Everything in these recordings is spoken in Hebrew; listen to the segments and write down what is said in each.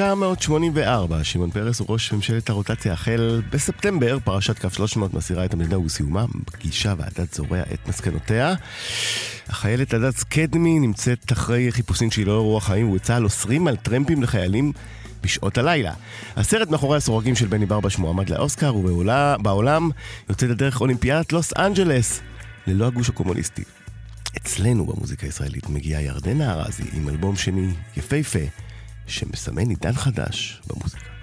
1984, שמעון פרס הוא ראש ממשלת הרוטציה החל בספטמבר, פרשת קו 300 מסירה את המדינה ובסיומה, פגישה ועדת זורע את מסקנותיה. החיילת הדס קדמי נמצאת אחרי חיפושים שהיא לא אירוע חיים ובצה"ל אוסרים על טרמפים לחיילים בשעות הלילה. הסרט מאחורי הסורגים של בני ברבש מועמד לאוסקר, ובעולם יוצאת לדרך אולימפיאדת לוס אנג'לס, ללא הגוש הקומוניסטי. אצלנו במוזיקה הישראלית מגיעה ירדנה ארזי עם אלבום שני יפהפה. שמסמן עידן חדש במוזיקה.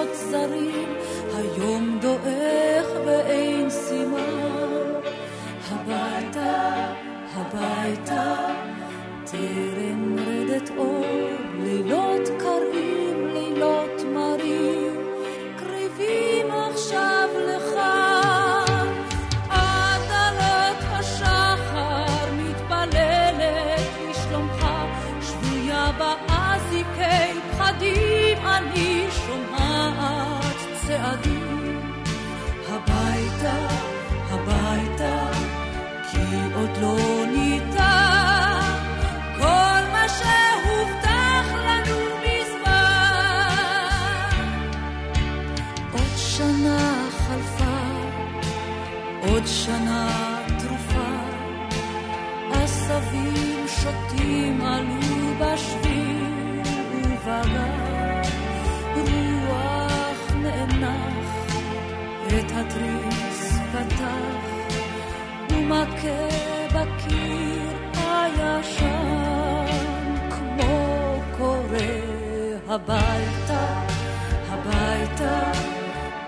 משדות זרים, היום דועך ואין סימן, הביתה הביתה, טרם רדת אור, לילות את התריס פתח. מכה הביתה, הביתה,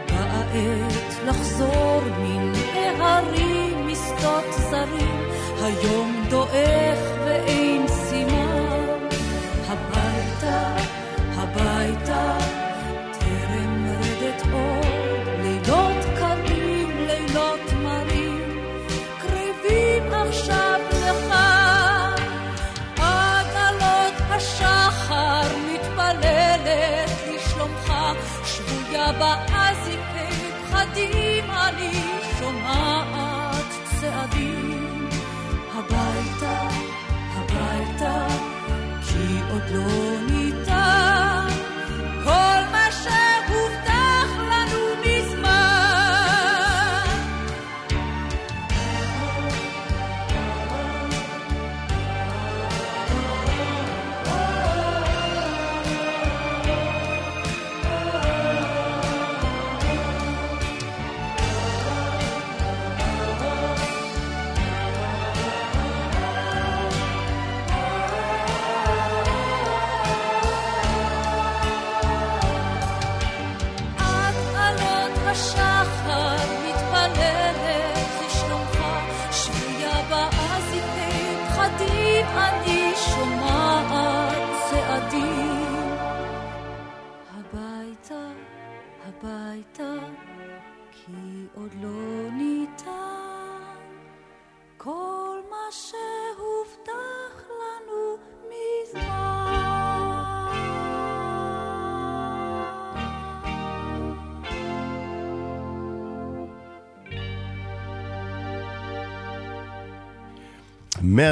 באה עת לחזור מן ההרים, משדות זרים, היום דועך ואין שבויה באזיקי פחדים, אני שומעת צעדים. הביתה, הביתה, כי עוד לא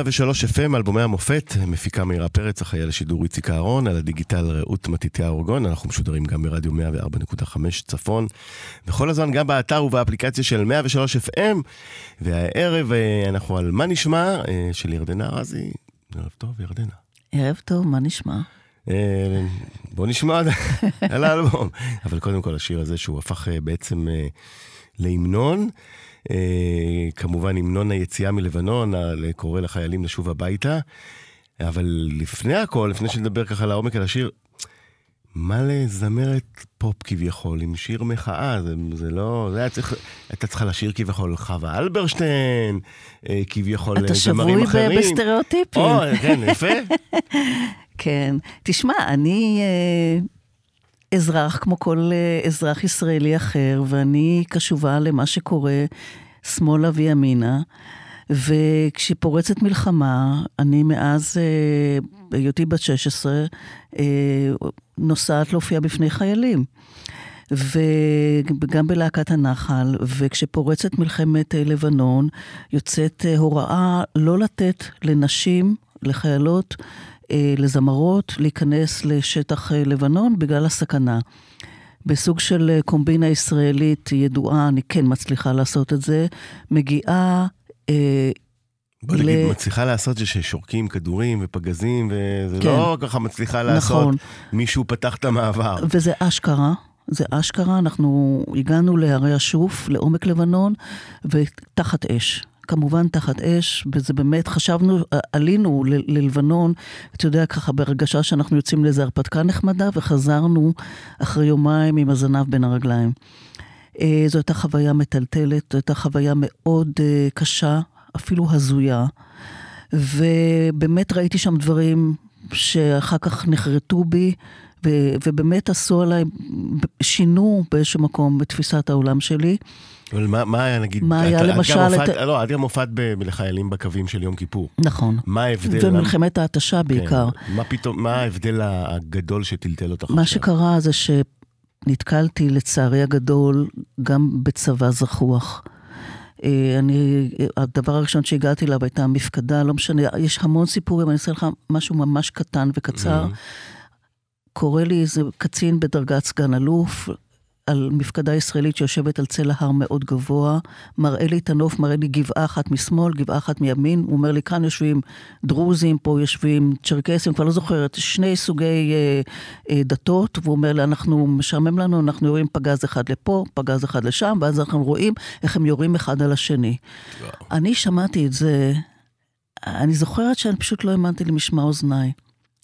103 FM, אלבומי המופת, מפיקה מאירה פרץ, אחראי על השידור איציק אהרון, על הדיגיטל רעות מתיתיה אורגון, אנחנו משודרים גם ברדיו 104.5 צפון, וכל הזמן גם באתר ובאפליקציה של 103 FM, והערב אה, אנחנו על מה נשמע אה, של ירדנה ארזי. ערב טוב, ירדנה. ערב טוב, מה נשמע? אה, בוא נשמע על האלבום. אבל קודם כל השיר הזה שהוא הפך בעצם להמנון. אה, כמובן המנון היציאה מלבנון, קורא לחיילים לשוב הביתה. אבל לפני הכל, לפני שנדבר ככה לעומק על השיר, מה לזמרת פופ כביכול, עם שיר מחאה, זה, זה לא, זה היה צריך, הייתה צריכה לשיר כביכול חווה אלברשטיין, אה, כביכול זמרים אחרים. אתה שבוי בסטריאוטיפים. או, כן, יפה. כן. תשמע, אני אה, אזרח כמו כל אה, אזרח ישראלי אחר, ואני קשובה למה שקורה שמאלה וימינה. וכשפורצת מלחמה, אני מאז אה, היותי בת 16, אה, נוסעת להופיע בפני חיילים. וגם בלהקת הנחל, וכשפורצת מלחמת לבנון, יוצאת הוראה לא לתת לנשים, לחיילות, לזמרות להיכנס לשטח אה, לבנון בגלל הסכנה. בסוג של אה, קומבינה ישראלית ידועה, אני כן מצליחה לעשות את זה, מגיעה... בוא נגיד, ל... מצליחה לעשות זה ששורקים כדורים ופגזים, וזה כן. לא ככה מצליחה לעשות, נכון. מישהו פתח את המעבר. וזה אשכרה. זה אשכרה, אנחנו הגענו להרי השוף, לעומק לבנון, ותחת אש. כמובן תחת אש, וזה באמת, חשבנו, עלינו ל- ללבנון, אתה יודע, ככה בהרגשה שאנחנו יוצאים לאיזו הרפתקה נחמדה, וחזרנו אחרי יומיים עם הזנב בין הרגליים. אה, זו הייתה חוויה מטלטלת, זו הייתה חוויה מאוד אה, קשה, אפילו הזויה. ובאמת ראיתי שם דברים שאחר כך נחרטו בי, ו- ובאמת עשו עליי, שינו באיזשהו מקום בתפיסת העולם שלי. אבל מה, מה היה, נגיד, מה היה את, למשל... את מופעת, את... לא, את גם הופעת לחיילים בקווים של יום כיפור. נכון. מה ההבדל? ומלחמת ההתשה בעיקר. כן. מה פתאום, מה ההבדל הגדול שטלטל אותך מה עכשיו? שקרה זה שנתקלתי, לצערי הגדול, גם בצבא זחוח. אה, אני, הדבר הראשון שהגעתי אליו הייתה מפקדה, לא משנה, יש המון סיפורים, אני אעשה לך משהו ממש קטן וקצר. Mm-hmm. קורא לי איזה קצין בדרגת סגן אלוף, על מפקדה ישראלית שיושבת על צלע הר מאוד גבוה, מראה לי את הנוף, מראה לי גבעה אחת משמאל, גבעה אחת מימין, הוא אומר לי, כאן יושבים דרוזים, פה יושבים צ'רקסים, כבר לא זוכרת, שני סוגי אה, אה, דתות, והוא אומר לי, אנחנו, משעמם לנו, אנחנו יורים פגז אחד לפה, פגז אחד לשם, ואז אנחנו רואים איך הם יורים אחד על השני. וואו. אני שמעתי את זה, אני זוכרת שאני פשוט לא האמנתי למשמע אוזניי.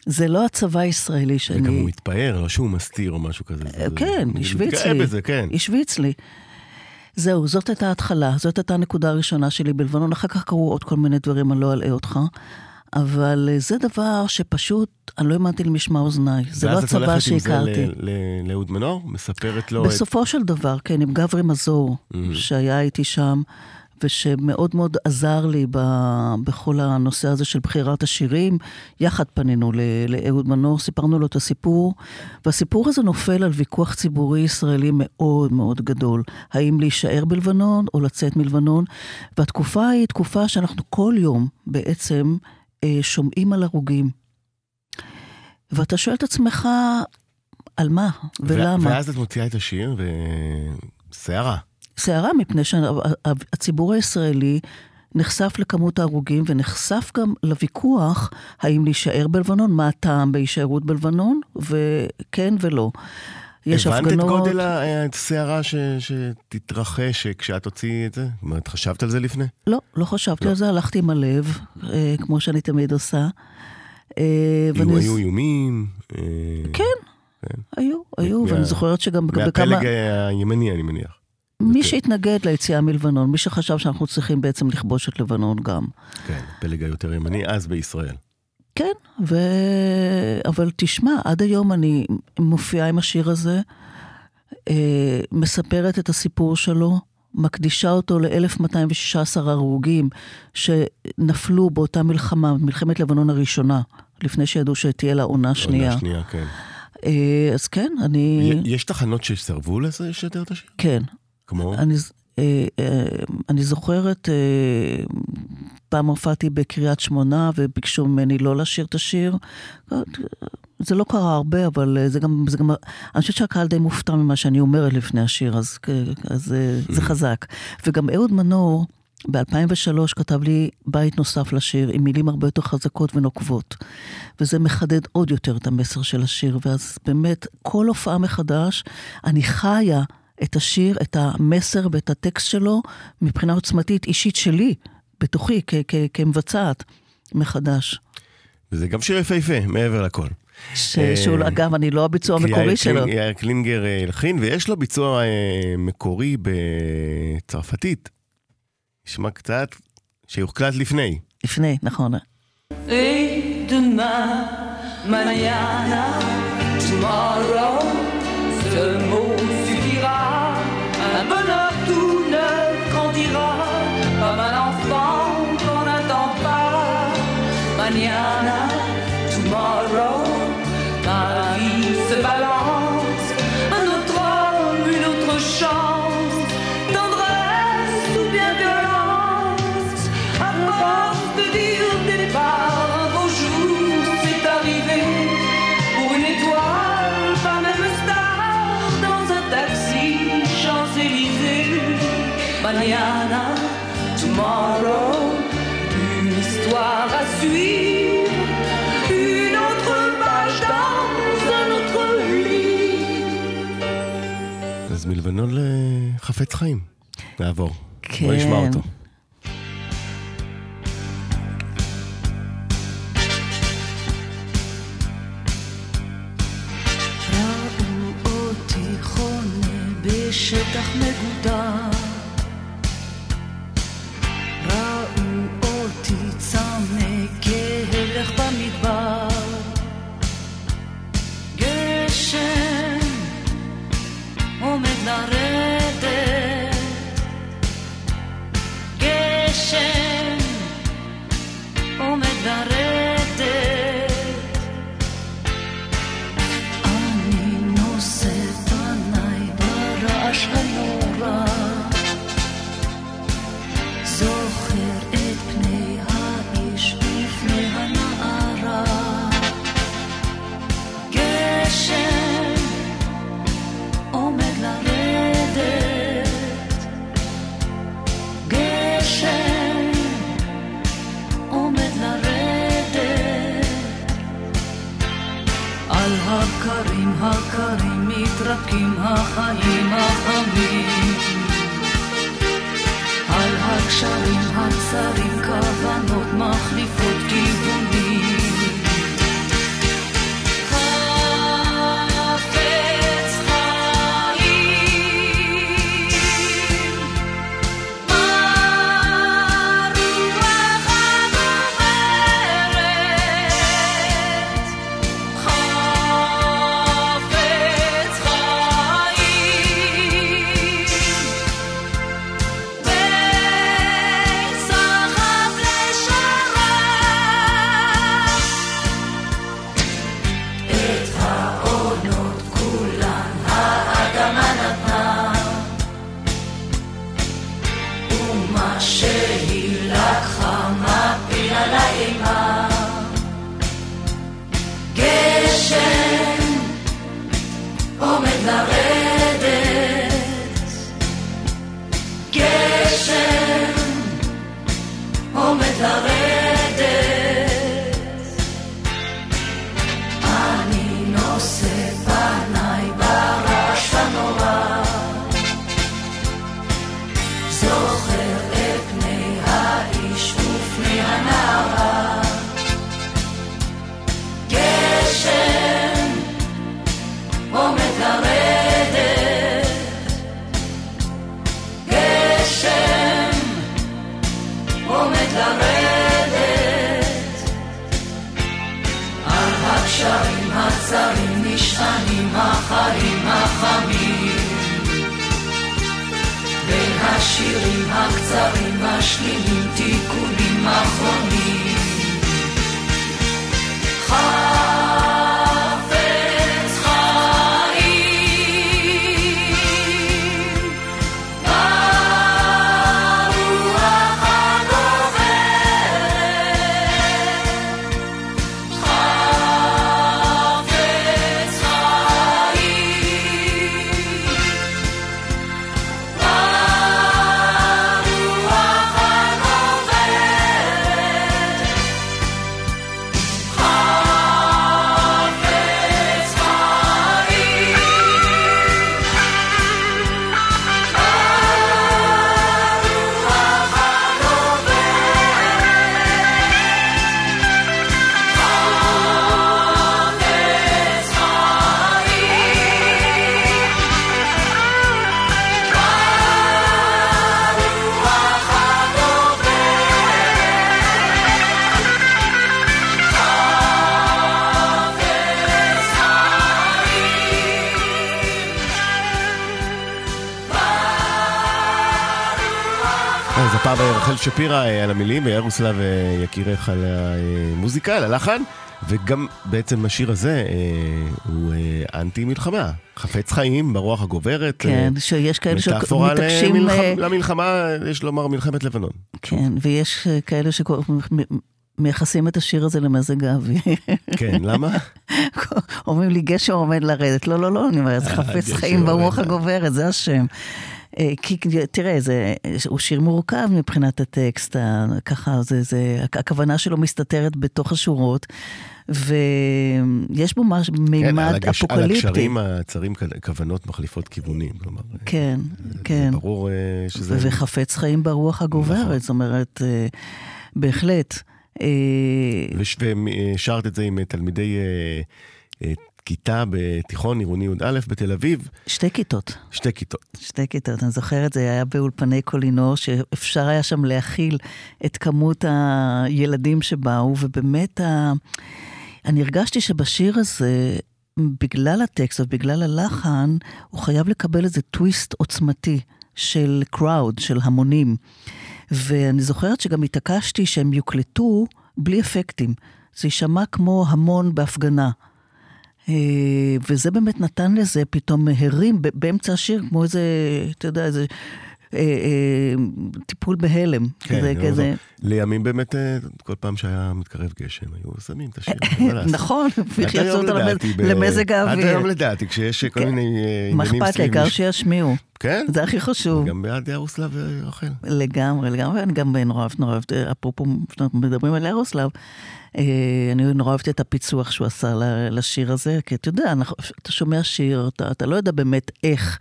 זה לא הצבא הישראלי שאני... וגם הוא מתפאר, לא שהוא מסתיר או משהו כזה. כן, השוויץ לי. בזה, כן. השוויץ לי. זהו, זאת הייתה ההתחלה, זאת הייתה הנקודה הראשונה שלי בלבנון, אחר כך קרו עוד כל מיני דברים, אני לא אלאה אותך. אבל אה, זה דבר שפשוט, אני לא האמנתי למשמע אוזניי. זה לא הצבא שהכרתי. ואז את הולכת עם זה לאהוד מנור? מספרת לו את... בסופו של דבר, כן, עם גברי מזור, mm-hmm. שהיה איתי שם. ושמאוד מאוד עזר לי ב, בכל הנושא הזה של בחירת השירים. יחד פנינו לאהוד מנור, סיפרנו לו את הסיפור, והסיפור הזה נופל על ויכוח ציבורי ישראלי מאוד מאוד גדול. האם להישאר בלבנון או לצאת מלבנון, והתקופה היא תקופה שאנחנו כל יום בעצם אה, שומעים על הרוגים. ואתה שואל את עצמך, על מה ולמה? ואז את מוציאה את השיר, וסערה. סערה מפני שהציבור הישראלי נחשף לכמות ההרוגים ונחשף גם לוויכוח האם להישאר בלבנון, מה הטעם בהישארות בלבנון, וכן ולא. יש הבנת הפגנות... הבנת את גודל הסערה ש... שתתרחש כשאת תוציאי את זה? זאת אומרת, חשבת על זה לפני? לא, לא חשבתי לא. על זה, הלכתי עם הלב, אה, כמו שאני תמיד עושה. אה, ואני... היו איומים? אה, כן, כן, היו, היו, ואני זוכרת שגם בכמה... מהפלג הימני, אני מניח. מי שהתנגד ליציאה מלבנון, מי שחשב שאנחנו צריכים בעצם לכבוש את לבנון גם. כן, פלג היותר ימני אז בישראל. כן, ו... אבל תשמע, עד היום אני מופיעה עם השיר הזה, אה, מספרת את הסיפור שלו, מקדישה אותו ל-1216 הרוגים שנפלו באותה מלחמה, מלחמת לבנון הראשונה, לפני שידעו שתהיה לה עונה שנייה. עונה שנייה, כן. אה, אז כן, אני... יש תחנות שסרבו לשדר את השיר? כן, כמו? אני, אה, אה, אני זוכרת, אה, פעם הופעתי בקריית שמונה וביקשו ממני לא לשיר את השיר. זה לא קרה הרבה, אבל זה גם, זה גם, אני חושבת שהקהל די מופתע ממה שאני אומרת לפני השיר, אז, אז זה Mm-hmm. חזק. וגם אהוד מנור, ב-2003 כתב לי בית נוסף לשיר, עם מילים הרבה יותר חזקות ונוקבות. וזה מחדד עוד יותר את המסר של השיר, ואז באמת, כל הופעה מחדש, אני חיה את השיר, את המסר ואת הטקסט שלו, מבחינה עוצמתית אישית שלי, בתוכי, כ- כ- כמבצעת, מחדש. וזה גם שיר יפהפה, מעבר לכל. ש- אה, שהוא, אגב, אני לא הביצוע המקורי יאיר שלו. יאיר קלינגר אה, הלחין, ויש לו ביצוע אה, מקורי בצרפתית. נשמע קצת, שהוחלט לפני. לפני, נכון. Mañana, tomorrow, ce mot אז מלבנון לחפץ חיים. נעבור. כן. בוא נשמע אותו. בשטח מגודר עומד הפעם רחל שפירא אה, על המילים וירוסלב אה, יקירך על המוזיקה, על הלחן, וגם בעצם השיר הזה אה, הוא אנטי מלחמה. חפץ חיים ברוח הגוברת. כן, שיש כאלה שמתקשים... מטאפורה למלחמה, יש לומר מלחמת לבנון. כן, ויש כאלה שמייחסים את השיר הזה למזג האוויר. כן, למה? אומרים לי גשם עומד לרדת. לא, לא, לא, אני אומרת, חפץ חיים ברוח הגוברת, זה השם. אה, כי תראה, זה, הוא שיר מורכב מבחינת הטקסט, ככה, זה, זה, הכוונה שלו מסתתרת בתוך השורות, ויש בו ממש מימד כן, אפוקליפטי. על הקשרים הצרים כוונות מחליפות כיוונים, כלומר. כן, זה, כן. זה ברור אה, שזה... וחפץ חיים ברוח הגוברת, נכון. זאת אומרת, אה, בהחלט. ושרת את זה עם תלמידי כיתה בתיכון עירוני י"א בתל אביב. שתי כיתות. שתי כיתות. שתי כיתות, אני זוכרת, זה היה באולפני קולינור, שאפשר היה שם להכיל את כמות הילדים שבאו, ובאמת, ה... אני הרגשתי שבשיר הזה, בגלל הטקסט ובגלל הלחן, הוא חייב לקבל איזה טוויסט עוצמתי של קראוד, של המונים. ואני זוכרת שגם התעקשתי שהם יוקלטו בלי אפקטים. זה יישמע כמו המון בהפגנה. אה, וזה באמת נתן לזה פתאום הרים באמצע השיר, כמו איזה, אתה יודע, איזה... אה, אה, טיפול בהלם. כן, כזה, כזה. לימים באמת, כל פעם שהיה מתקרב גשם, היו שמים את השיר. נכון, ויחייצו אותו למזג האוויר. עד היום לדעתי, כשיש כל כן. מיני עניינים. מה אכפת לי, העיקר שישמיעו. כן? זה הכי חשוב. גם בעד ירוסלב ורחל. לגמרי, לגמרי, אני גם נורא אוהבת, נורא אוהבת, אפרופו, כשאנחנו מדברים על ירוסלב, אני נורא אוהבת את הפיצוח שהוא עשה לשיר הזה, כי אתה יודע, אתה שומע שיר, אתה, אתה לא יודע באמת איך,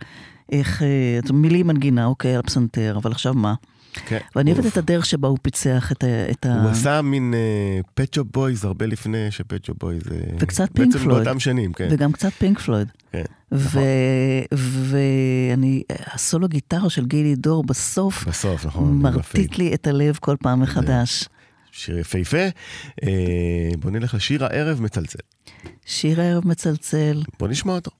איך, אה, מילים מנגינה, אוקיי, על הפסנתר, אבל עכשיו מה? כן. ואני אוהבת את הדרך שבה הוא פיצח את, את ה... הוא עשה מין Pet Shop uh, Boys הרבה לפני ש Pet Shop Boys... וקצת פינק פלויד. בעצם באותם שנים, כן. וגם קצת Pink Floyd. כן, נכון. ואני, הסולו גיטרה של גילי דור בסוף, בסוף, נכון. מרטיט לי את הלב כל פעם מחדש. שיר יפהפה. אה, בוא נלך לשיר הערב מצלצל. שיר הערב מצלצל. בוא נשמע אותו.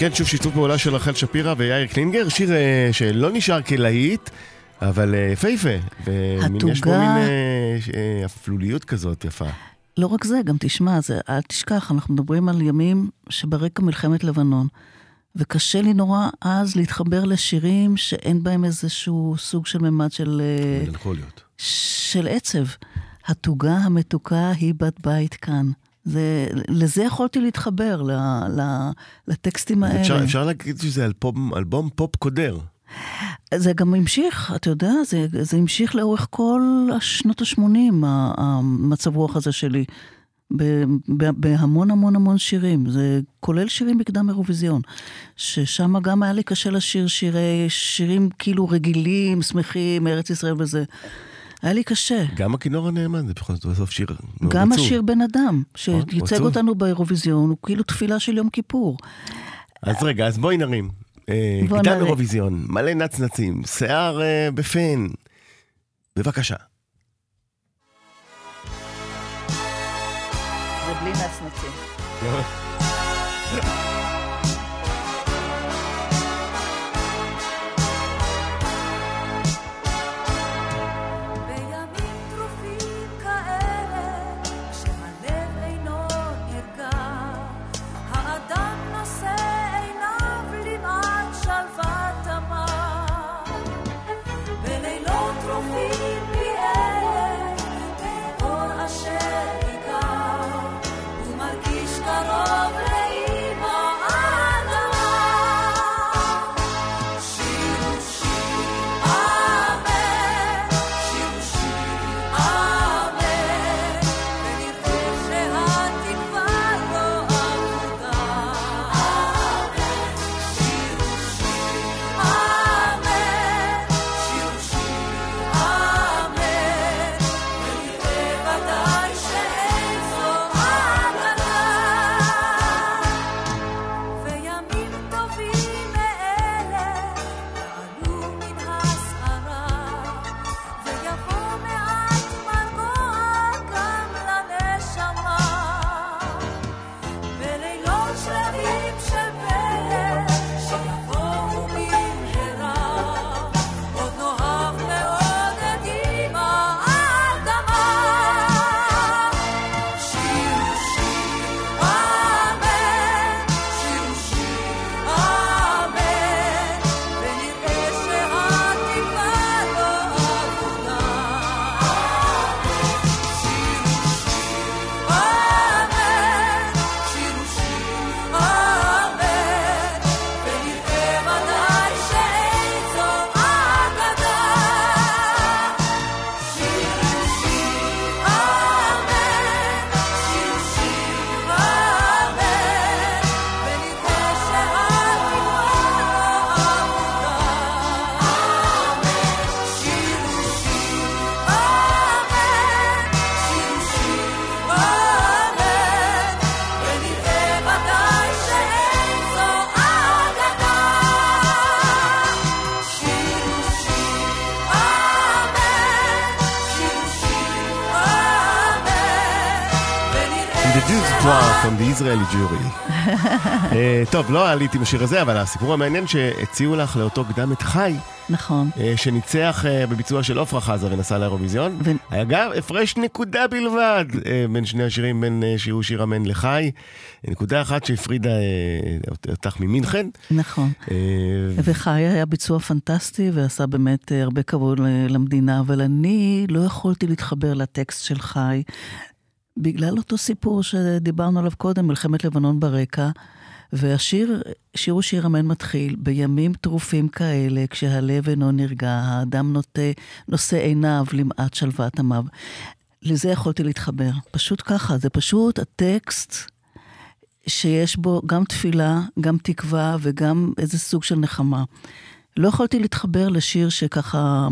כן, שוב שיתוף פעולה של רחל שפירא ויאיר קלינגר, שיר אה, שלא נשאר כלהיט, אבל אה, יפהפה. ויש פה התוגה- מין אה, אפלוליות כזאת יפה. לא רק זה, גם תשמע, זה, אל תשכח, אנחנו מדברים על ימים שברקע מלחמת לבנון. וקשה לי נורא אז להתחבר לשירים שאין בהם איזשהו סוג של ממד של, מלנכוליות. של עצב. התוגה המתוקה היא בת בית כאן. זה, לזה יכולתי להתחבר, ל, ל, לטקסטים האלה. אפשר, אפשר להגיד שזה אלבום, אלבום פופ קודר. זה גם המשיך, אתה יודע, זה, זה המשיך לאורך כל שנות ה-80, המצב רוח הזה שלי. בהמון המון המון שירים, זה כולל שירים בקדם אירוויזיון, ששם גם היה לי קשה לשיר שירי, שירים כאילו רגילים, שמחים, ארץ ישראל וזה. היה לי קשה. גם הכינור הנאמן, זה בכל זאת בסוף שיר מאוד גם עצוב. השיר בן אדם, שייצג עצוב. אותנו באירוויזיון, הוא כאילו תפילה של יום כיפור. אז רגע, אז בואי נרים. אה, נרים. אירוויזיון, מלא נצנצים, שיער אה, בפן. בבקשה. זה בלי נצנצים. Israeli Jury. אה, טוב, לא עליתי עם השיר הזה, אבל הסיפור המעניין שהציעו לך לאותו קדם את חי, נכון. אה, שניצח אה, בביצוע של עפרה חזה ונסע לאירוויזיון. ו- אגב, הפרש נקודה בלבד בין שני השירים, בין שירו שיר אמן לחי. נקודה אחת שהפרידה אותך ממינכן. נכון. וחי היה ביצוע פנטסטי ועשה באמת הרבה כבוד למדינה, אבל אני לא יכולתי להתחבר לטקסט של חי, בגלל אותו סיפור שדיברנו עליו קודם, מלחמת לבנון ברקע, והשיר, שיר הוא שיר אמן מתחיל, בימים טרופים כאלה, כשהלב אינו נרגע, האדם נוטה, נושא עיניו למעט שלוות עמיו. לזה יכולתי להתחבר. פשוט ככה, זה פשוט הטקסט שיש בו גם תפילה, גם תקווה וגם איזה סוג של נחמה. לא יכולתי להתחבר לשיר שככה...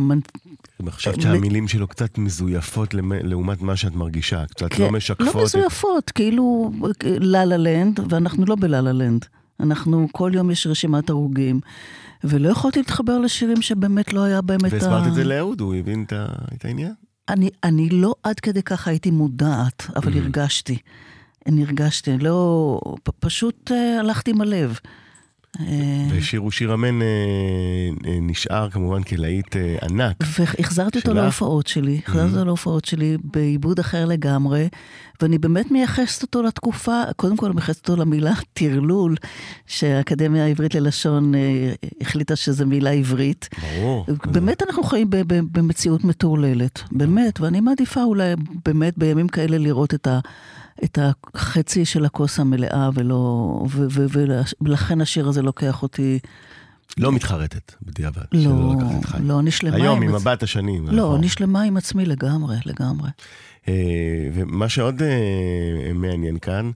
אני חושבת אה, שהמילים שלו קצת מזויפות לעומת מה שאת מרגישה, קצת לא משקפות. לא מזויפות, כאילו לה לה לנד, ואנחנו לא בלה לה לנד. אנחנו, כל יום יש רשימת הרוגים, ולא יכולתי להתחבר לשירים שבאמת לא היה בהם את ה... והסברת את זה לאהוד, הוא הבין את העניין? אני, אני לא עד כדי ככה הייתי מודעת, אבל הרגשתי. אני הרגשתי, לא... פשוט uh, הלכתי עם הלב. אה, ושיר הוא שיר אמן אה, אה, נשאר כמובן כלהיט ענק. והחזרתי אותו? להופעות שלי, החזרתי אותו להופעות שלי בעיבוד אחר לגמרי, ואני באמת מייחסת אותו לתקופה, קודם כל מייחסת אותו למילה טרלול, שהאקדמיה העברית ללשון החליטה שזו מילה עברית. ברור. באמת אנחנו חיים במציאות מטורללת, באמת, ואני מעדיפה אולי באמת בימים כאלה לראות את ה... את החצי של הכוס המלאה, ולא... ו- ו- ו- ולכן השיר הזה לוקח אותי... לא מתחרטת בדיעבד. לא. לא, אני שלמה היום, עם עם מבט השנים. לא, נכון. אני שלמה עם עצמי לגמרי, לגמרי. אה, ומה שעוד אה, מעניין כאן,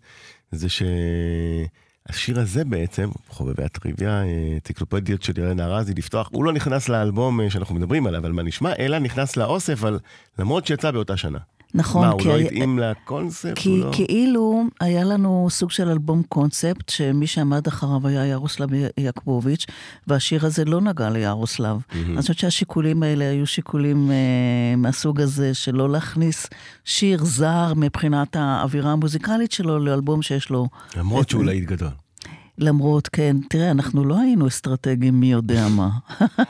זה שהשיר הזה בעצם, חובבי הטריוויה, אה, אנציקלופדיות של ירדנה ארזי, לפתוח, הוא לא נכנס לאלבום שאנחנו מדברים עליו, על מה נשמע, אלא נכנס לאוסף, על, למרות שיצא באותה שנה. נכון, מה, הוא כי לא היה- התאים לקונספט? כי הוא לא... כאילו היה לנו סוג של אלבום קונספט, שמי שעמד אחריו היה ירוסלב יעקבוביץ', והשיר הזה לא נגע לירוסלב. אני חושבת שהשיקולים האלה היו שיקולים אה, מהסוג הזה, שלא להכניס שיר זר מבחינת האווירה המוזיקלית שלו לאלבום שיש לו... למרות שהוא להיט גדול. למרות, כן, תראה, אנחנו לא היינו אסטרטגיים מי יודע מה.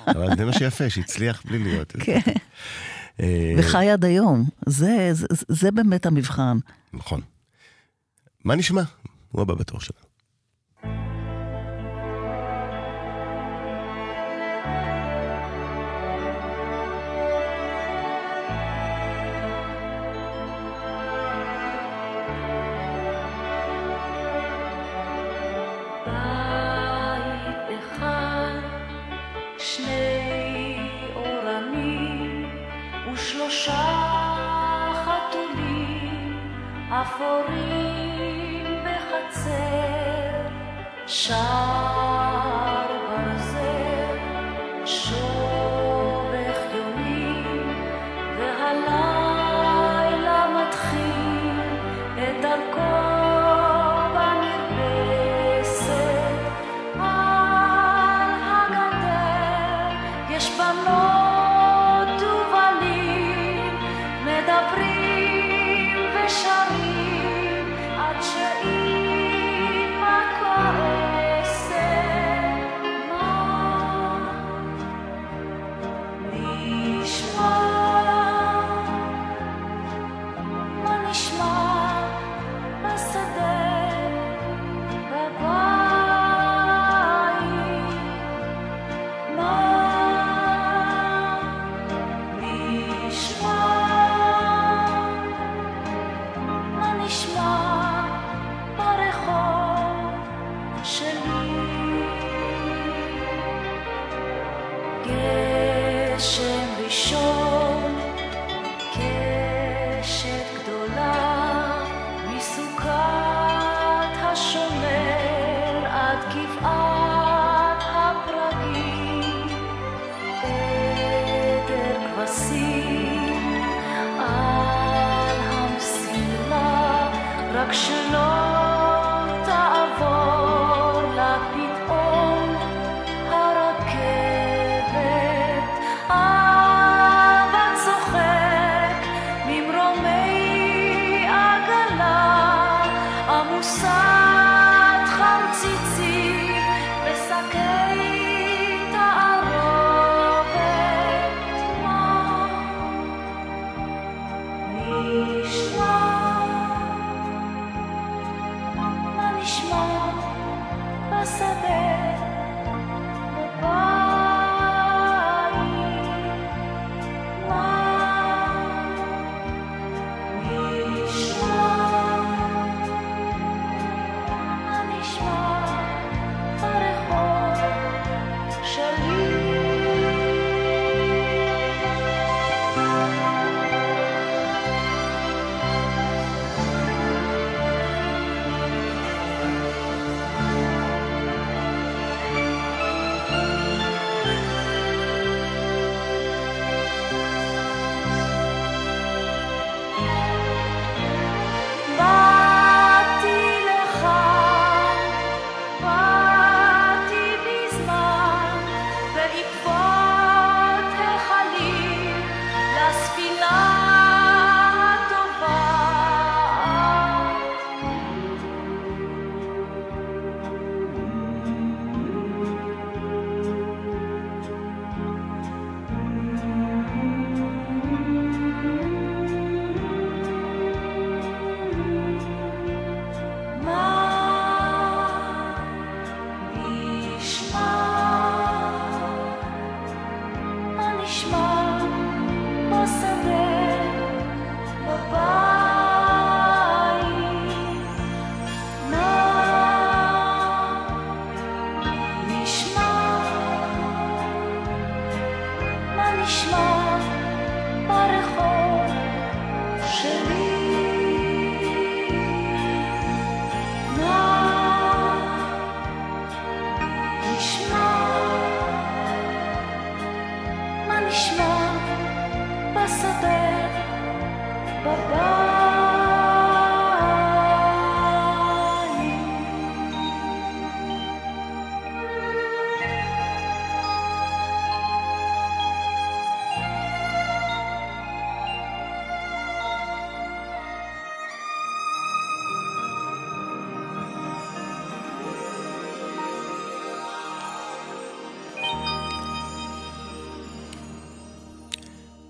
אבל זה מה שיפה, שהצליח בלי להיות. כן. אה, וחי עד היום. זה, זה, זה באמת המבחן. נכון. מה נשמע? הוא הבא בתור שלנו.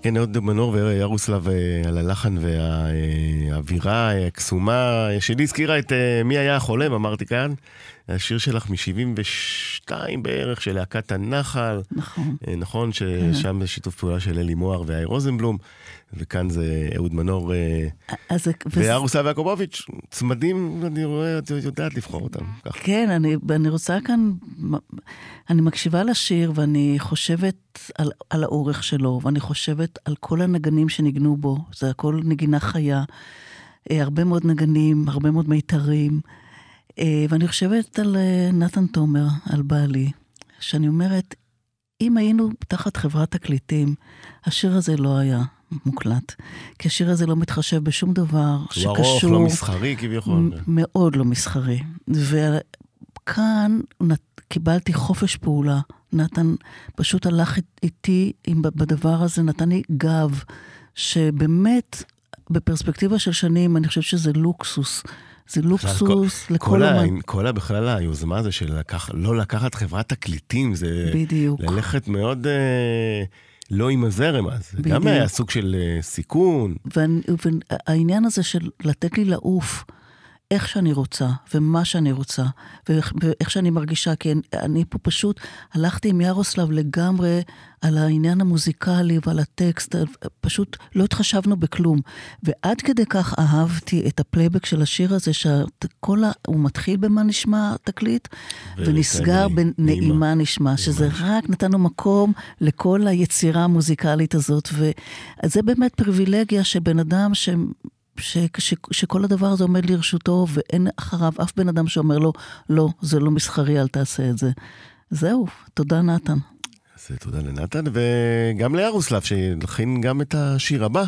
כן, אהוד מנור וירוסלב אה, על הלחן והאווירה אה, הקסומה שלי הזכירה את אה, מי היה החולם, אמרתי כאן. השיר שלך מ-72 בערך, של להקת הנחל. נכון. אה, נכון ששם זה שיתוף פעולה של אלי מוהר והאי רוזנבלום, וכאן זה אהוד מנור אה, אז, זה- וזה- וארוסלב יעקובוביץ', צמדים, אני רואה, את יודעת לבחור אותם. כן, אני, אני רוצה כאן, אני מקשיבה לשיר ואני חושבת על, על האורך שלו, ואני חושבת על כל הנגנים שניגנו בו, זה הכל נגינה חיה, אה, הרבה מאוד נגנים, הרבה מאוד מיתרים, ואני חושבת על אה, נתן תומר, על בעלי, שאני אומרת, אם היינו תחת חברת תקליטים, השיר הזה לא היה מוקלט, כי השיר הזה לא מתחשב בשום דבר הוא שקשור... ארוך, לא מסחרי כביכול. מאוד לא מסחרי. וכאן קיבלתי חופש פעולה. נתן פשוט הלך אית- איתי עם, בדבר הזה, נתן לי גב, שבאמת, בפרספקטיבה של שנים, אני חושבת שזה לוקסוס. זה לוקסוס כל, לכל ה... אומן. כל ה... בכלל היוזמה הזו של לקח... לא לקחת חברת תקליטים, זה בדיוק. ללכת מאוד אה, לא עם הזרם אז. זה גם בדיוק. היה סוג של אה, סיכון. והעניין הזה של לתת לי לעוף איך שאני רוצה, ומה שאני רוצה, ואיך, ואיך שאני מרגישה, כי אני, אני פה פשוט הלכתי עם ירוסלב לגמרי על העניין המוזיקלי ועל הטקסט, פשוט לא התחשבנו בכלום. ועד כדי כך אהבתי את הפלייבק של השיר הזה, שכל ה... הוא מתחיל במה נשמע תקליט, ונסגר בנעימה. בנעימה נשמע, שזה רק נתנו מקום לכל היצירה המוזיקלית הזאת, וזה באמת פריבילגיה שבן אדם ש... ש, ש, שכל הדבר הזה עומד לרשותו, ואין אחריו אף בן אדם שאומר לו, לא, זה לא מסחרי, אל תעשה את זה. זהו, תודה נתן. אז אה, תודה לנתן, וגם לירוסלב, שהלחין גם את השיר הבא,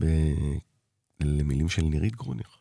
ב... למילים של נירית גרוניך.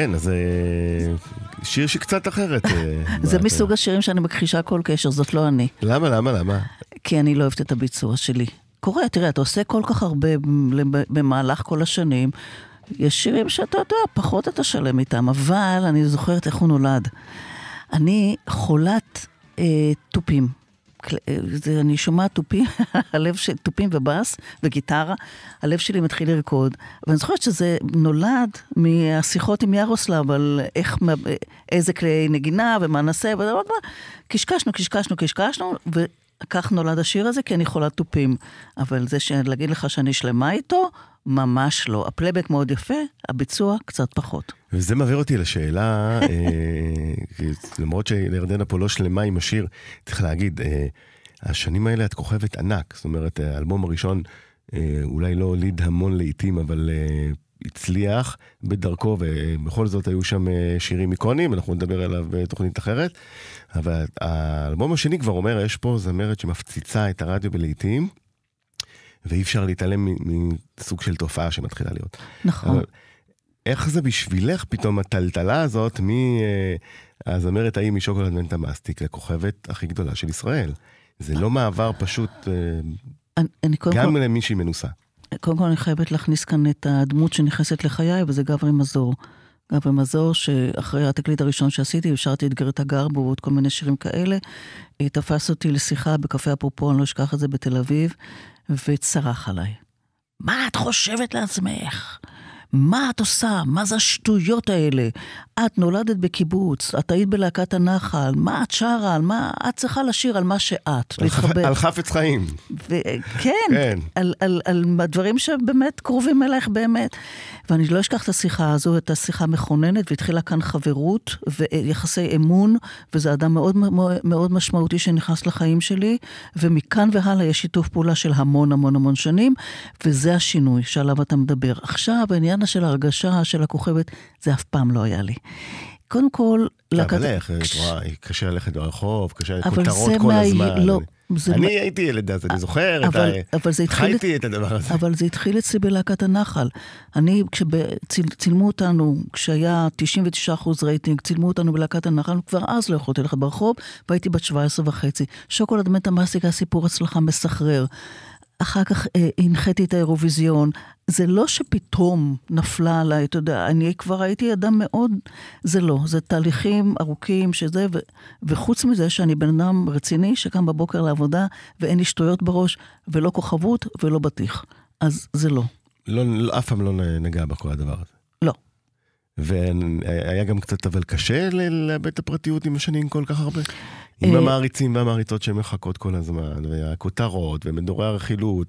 כן, אז אה, שיר שקצת אחרת. אה, זה. מסוג השירים שאני מכחישה כל קשר, זאת לא אני. למה, למה, למה? כי אני לא אוהבת את הביצוע שלי. קורה, תראה, אתה עושה כל כך הרבה במהלך כל השנים. יש שירים שאתה יודע, פחות אתה שלם איתם, אבל אני זוכרת איך הוא נולד. אני חולת אה, תופים. אני שומעת תופים, הלב של תופים ובאס וגיטרה, הלב שלי מתחיל לרקוד. ואני זוכרת שזה נולד מהשיחות עם ירוסלב על איך, איזה כלי נגינה ומה נעשה. קשקשנו, קשקשנו, קשקשנו, וכך נולד השיר הזה, כי אני חולת תופים. אבל זה שלהגיד לך שאני שלמה איתו, ממש לא. הפלייבק מאוד יפה, הביצוע קצת פחות. וזה מעביר אותי לשאלה, אה, למרות שירדנה פה לא שלמה עם השיר, צריך להגיד, אה, השנים האלה את כוכבת ענק, זאת אומרת, האלבום הראשון אה, אולי לא הוליד המון לעיתים, אבל אה, הצליח בדרכו, ובכל זאת היו שם אה, שירים איקונים, אנחנו נדבר עליו בתוכנית אחרת. אבל האלבום השני כבר אומר, יש פה זמרת שמפציצה את הרדיו בלעיתים, ואי אפשר להתעלם מסוג של תופעה שמתחילה להיות. נכון. אבל איך זה בשבילך פתאום הטלטלה הזאת מהזמרת ההיא משוקולד מנטה מסטיק לכוכבת הכי גדולה של ישראל? זה לא מעבר פשוט אה, אני, גם כל... למישהי מנוסה. קודם כל אני חייבת להכניס כאן את הדמות שנכנסת לחיי, וזה גברי מזור. גברי מזור, שאחרי התקליט הראשון שעשיתי, השארתי את גרטה גרבו ועוד כל מיני שירים כאלה, תפס אותי לשיחה בקפה אפרופו, אני לא אשכח את זה בתל אביב, וצרח עליי. מה את חושבת לעצמך? מה את עושה? מה זה השטויות האלה? את נולדת בקיבוץ, את היית בלהקת הנחל, מה את שרה? על מה? את צריכה לשיר על מה שאת, על להתחבר. על חפץ חיים. וכן, כן. על, על, על דברים שבאמת קרובים אלייך באמת. ואני לא אשכח את השיחה הזו, את השיחה מכוננת, והתחילה כאן חברות ויחסי אמון, וזה אדם מאוד מאוד משמעותי שנכנס לחיים שלי, ומכאן והלאה יש שיתוף פעולה של המון המון המון שנים, וזה השינוי שעליו אתה מדבר. עכשיו, העניין של ההרגשה של הכוכבת, זה אף פעם לא היה לי. קודם כל, אבל איך, קשה ללכת ברחוב, קשה אבל כותרות זה כל מה- הזמן. לא, זה אני מה- הייתי ילד אז, אני זוכר את אבל, ה... אבל זה התחיל... חייתי את הדבר הזה. אבל זה התחיל אצלי בלהקת הנחל. אני, כשצילמו אותנו, כשהיה 99% רייטינג, צילמו אותנו בלהקת הנחל, כבר אז לא יכולתי ללכת ברחוב, והייתי בת 17 וחצי. שוקולד מטה מסטיק היה סיפור הצלחה מסחרר. אחר כך אה, הנחיתי את האירוויזיון. זה לא שפתאום נפלה עליי, אתה יודע, אני כבר הייתי אדם מאוד... זה לא, זה תהליכים ארוכים שזה, ו, וחוץ מזה שאני בן אדם רציני שקם בבוקר לעבודה ואין לי שטויות בראש, ולא כוכבות ולא בטיח. אז זה לא. לא, לא, אף פעם לא נגע בכל הדבר הזה. והיה גם קצת אבל קשה לאבד את הפרטיות עם השנים כל כך הרבה. עם אה, המעריצים והמעריצות שמחכות כל הזמן, והכותרות, ומדורי הרכילות,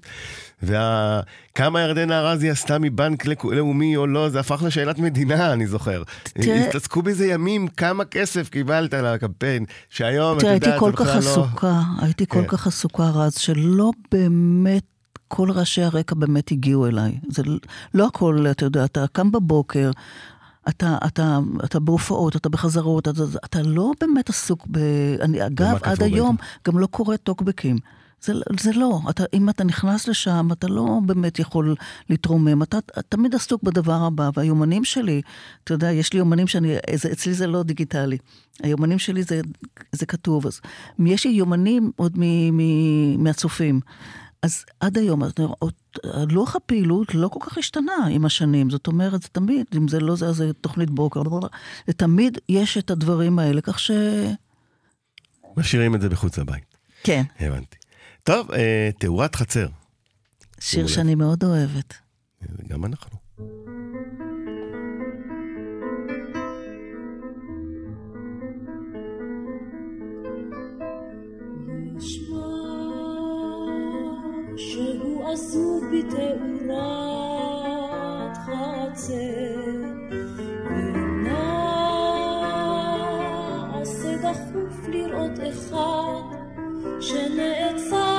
וכמה ירדנה ארזי עשתה מבנק לאומי או לא, זה הפך לשאלת מדינה, אני זוכר. התעסקו בזה ימים, כמה כסף קיבלת על הקמפיין, שהיום, את תראה, הייתי יודעת, כל זה כך בכלל לא... עסוקה, הייתי כל כן. כך עסוקה רז, שלא באמת כל ראשי הרקע באמת הגיעו אליי. זה לא הכל, אתה יודע, אתה קם בבוקר, אתה, אתה, אתה בהופעות, אתה בחזרות, אתה, אתה לא באמת עסוק ב... אני, אגב, עד היום בעיתון? גם לא קורא טוקבקים. זה, זה לא, אתה, אם אתה נכנס לשם, אתה לא באמת יכול להתרומם, אתה תמיד עסוק בדבר הבא, והיומנים שלי, אתה יודע, יש לי יומנים שאני, זה, אצלי זה לא דיגיטלי. היומנים שלי זה, זה כתוב, אז יש לי יומנים עוד מ, מ, מהצופים. אז עד היום, לוח הפעילות לא כל כך השתנה עם השנים, זאת אומרת, זה תמיד, אם זה לא זה, אז זה תוכנית בוקר, זה תמיד יש את הדברים האלה, כך ש... משאירים את זה מחוץ לבית. כן, הבנתי. טוב, אה, תאורת חצר. שיר. שאני מאוד אוהבת. גם אנחנו. בתאורת חצר ונעשה דחוף לראות אחד שנעצר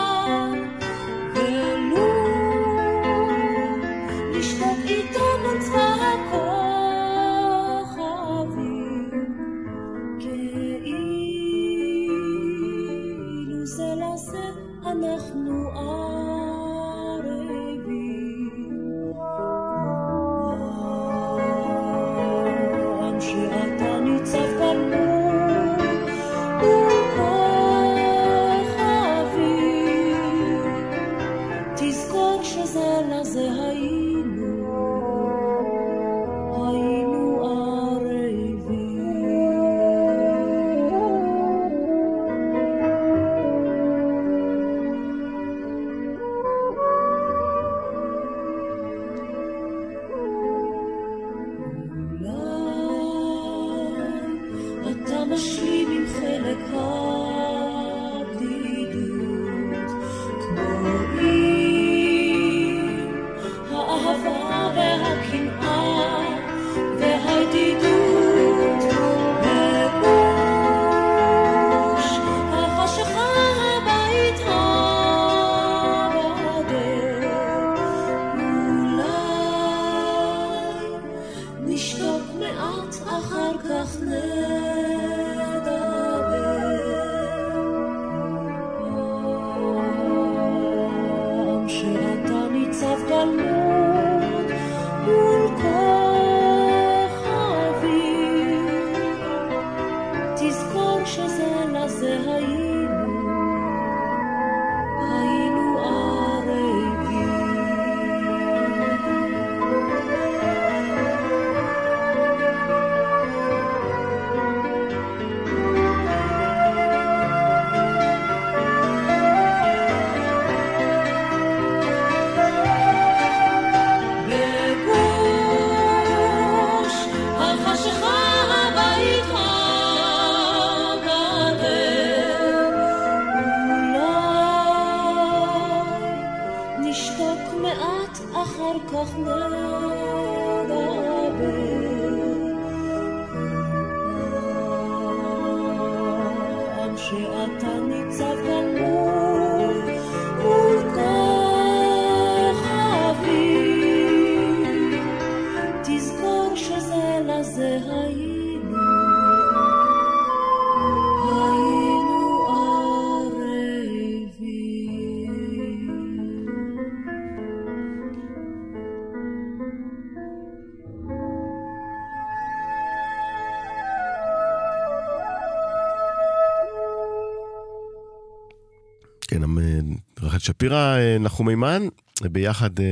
רחל שפירא, אה, נחום מימן, ביחד אה,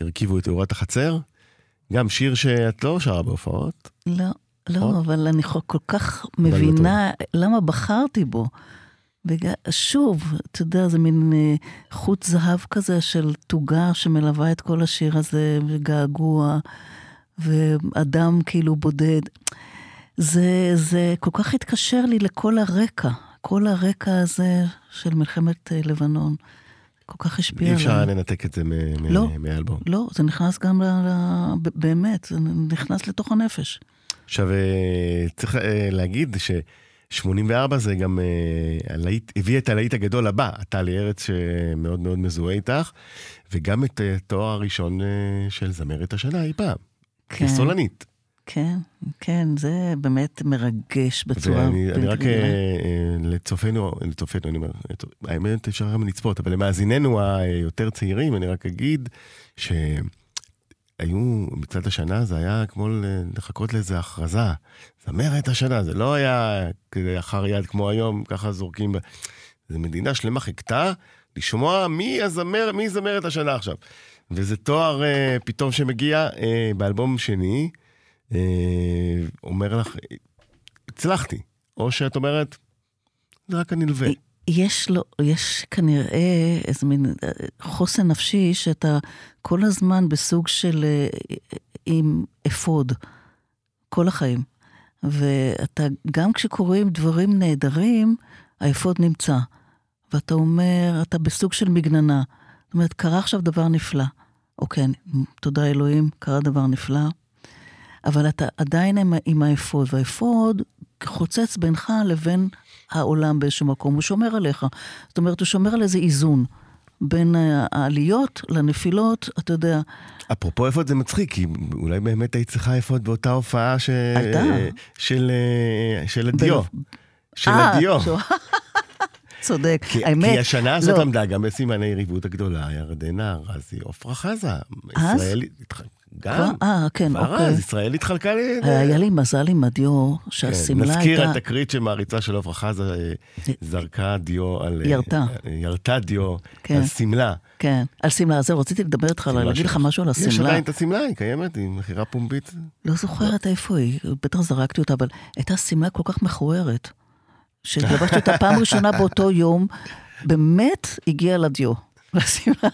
הרכיבו את תאורת החצר. גם שיר שאת לא שרה בהופעות. לא, לא, נכון? אבל אני כל כך אבל מבינה למה בחרתי בו. שוב, אתה יודע, זה מין אה, חוט זהב כזה של תוגה שמלווה את כל השיר הזה, וגעגוע, ואדם כאילו בודד. זה, זה כל כך התקשר לי לכל הרקע, כל הרקע הזה של מלחמת אה, לבנון. כל כך השפיע אי עליי. אפשר לנתק את זה מ- מ- לא. מהאלבום. לא, זה נכנס גם ל... באמת, זה נכנס לתוך הנפש. עכשיו, אה, צריך אה, להגיד ש-84 זה גם הלהיט, הביא את הלהיט הגדול הבא, טלי ארץ שמאוד מאוד מזוהה איתך, וגם את התואר הראשון של זמרת השנה אי פעם, כן. כסולנית. כן, כן, זה באמת מרגש בצורה... ואני אני רק אה. אה, לצופינו, לצופינו, אני אומר, האמת אפשר גם לצפות, אבל למאזיננו היותר צעירים, אני רק אגיד שהיו, מצד השנה זה היה כמו לחכות לאיזה הכרזה. זמרת השנה, זה לא היה כזה אחר יד כמו היום, ככה זורקים. זה מדינה שלמה חיכתה לשמוע מי הזמר, מי זמרת השנה עכשיו. וזה תואר אה, פתאום שמגיע אה, באלבום שני, אומר לך, הצלחתי. או שאת אומרת, זה רק הנלווה. יש לו, יש כנראה איזה מין אה, חוסן נפשי שאתה כל הזמן בסוג של אה, עם אפוד, כל החיים. ואתה, גם כשקורים דברים נהדרים, האפוד נמצא. ואתה אומר, אתה בסוג של מגננה. זאת אומרת, קרה עכשיו דבר נפלא. אוקיי, תודה אלוהים, קרה דבר נפלא. אבל אתה עדיין עם, עם האפוד, והאפוד חוצץ בינך לבין העולם באיזשהו מקום, הוא שומר עליך. זאת אומרת, הוא שומר על איזה איזון בין העליות לנפילות, אתה יודע, אפרופו אפוד זה מצחיק, כי אולי באמת היית צריכה אפוד באותה הופעה ש... הייתה. של, אה, של הדיו. ב- של אה, הדיו. צודק, כי, האמת, כי השנה הזאת לא. עמדה גם בסימני היריבות הגדולה, ירדנה ארזי, עפרה חזה. אז? ישראל גם. אה, כן, כבר אוקיי. אז, ישראל התחלקה ל... היה לי מזל עם הדיו, כן, שהשמלה נזכיר הייתה... את תקרית שמעריצה של עפרה חזה אה, זה- זרקה דיו על... אה, ירתה. אה, ירתה דיו כן. על שמלה. כן, על שמלה. זהו, רציתי לדבר איתך, להגיד לך משהו על יש השמלה. עדיין את השמלה, היא קיימת, היא מכירה פומבית. לא זוכרת איפה היא, בטח זרקתי אותה, אבל הייתה שמלה כל כך מכוערת, שלבשתי אותה פעם ראשונה באותו יום, באמת הגיעה לדיו. לשמלה.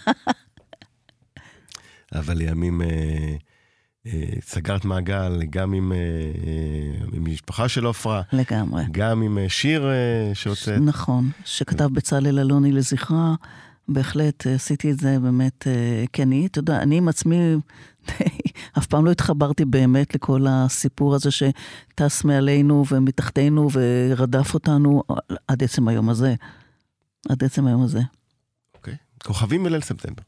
אבל לימים אה, אה, סגרת מעגל גם עם, אה, אה, עם משפחה של עופרה, לגמרי. גם עם אה, שיר אה, שהוצאת. נכון, שכתב בצלאל אלוני לזכרה, בהחלט אה, עשיתי את זה באמת, כי אני, אתה יודע, אני עם עצמי אף פעם לא התחברתי באמת לכל הסיפור הזה שטס מעלינו ומתחתנו ורדף אותנו עד עצם היום הזה. עד עצם היום הזה. אוקיי. כוכבים בליל ספטמבר.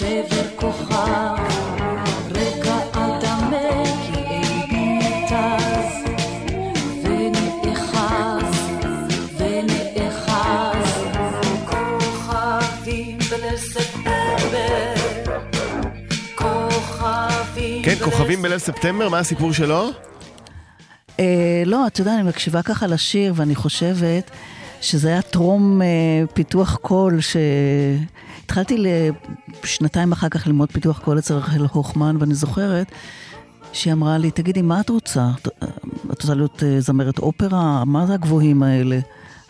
שבר כוכב רגע אדמה כי ליבי ניתז ונאחז, ונאחז כוכבים בליל ספטמבר כוכבים כן, כוכבים בליל ספטמבר, מה הסיפור שלו? אה, לא, אתה יודע, אני מקשיבה ככה לשיר, ואני חושבת שזה היה טרום אה, פיתוח קול, שהתחלתי שנתיים אחר כך ללמוד פיתוח קול אצל רחל הוכמן, ואני זוכרת שהיא אמרה לי, תגידי, מה את רוצה? את רוצה להיות אה, זמרת אופרה? מה זה הגבוהים האלה?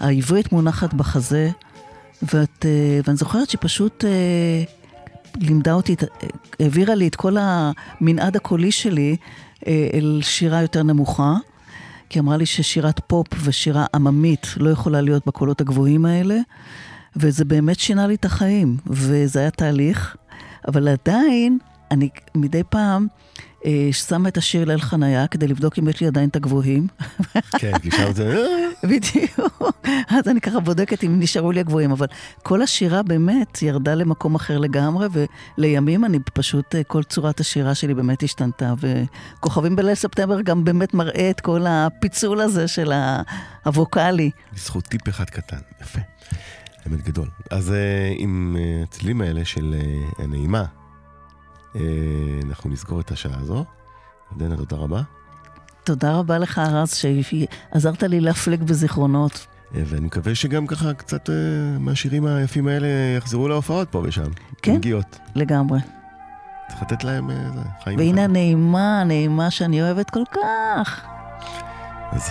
העברית מונחת בחזה, ואת, אה, ואני זוכרת שהיא פשוט... אה, לימדה אותי, העבירה לי את כל המנעד הקולי שלי אל שירה יותר נמוכה, כי אמרה לי ששירת פופ ושירה עממית לא יכולה להיות בקולות הגבוהים האלה, וזה באמת שינה לי את החיים, וזה היה תהליך, אבל עדיין, אני מדי פעם אה, שמה את השיר ליל חניה כדי לבדוק אם יש לי עדיין את הגבוהים. כן, כי שם זה... אה, בדיוק. אז אני ככה בודקת אם נשארו לי הגבוהים, אבל כל השירה באמת ירדה למקום אחר לגמרי, ולימים אני פשוט, אה, כל צורת השירה שלי באמת השתנתה, וכוכבים בליל ספטמבר גם באמת מראה את כל הפיצול הזה של הווקאלי. בזכות טיפ אחד קטן, יפה. באמת גדול. אז אה, עם אה, הצלילים האלה של אה, הנעימה, אנחנו נסגור את השעה הזו. ירדנה, תודה רבה. תודה רבה לך, רז, שעזרת לי להפלג בזיכרונות. ואני מקווה שגם ככה קצת מהשירים היפים האלה יחזרו להופעות פה ושם. כן. מגיעות. לגמרי. צריך לתת להם אה, זה, חיים. והנה. הנעימה, הנעימה שאני אוהבת כל כך. אז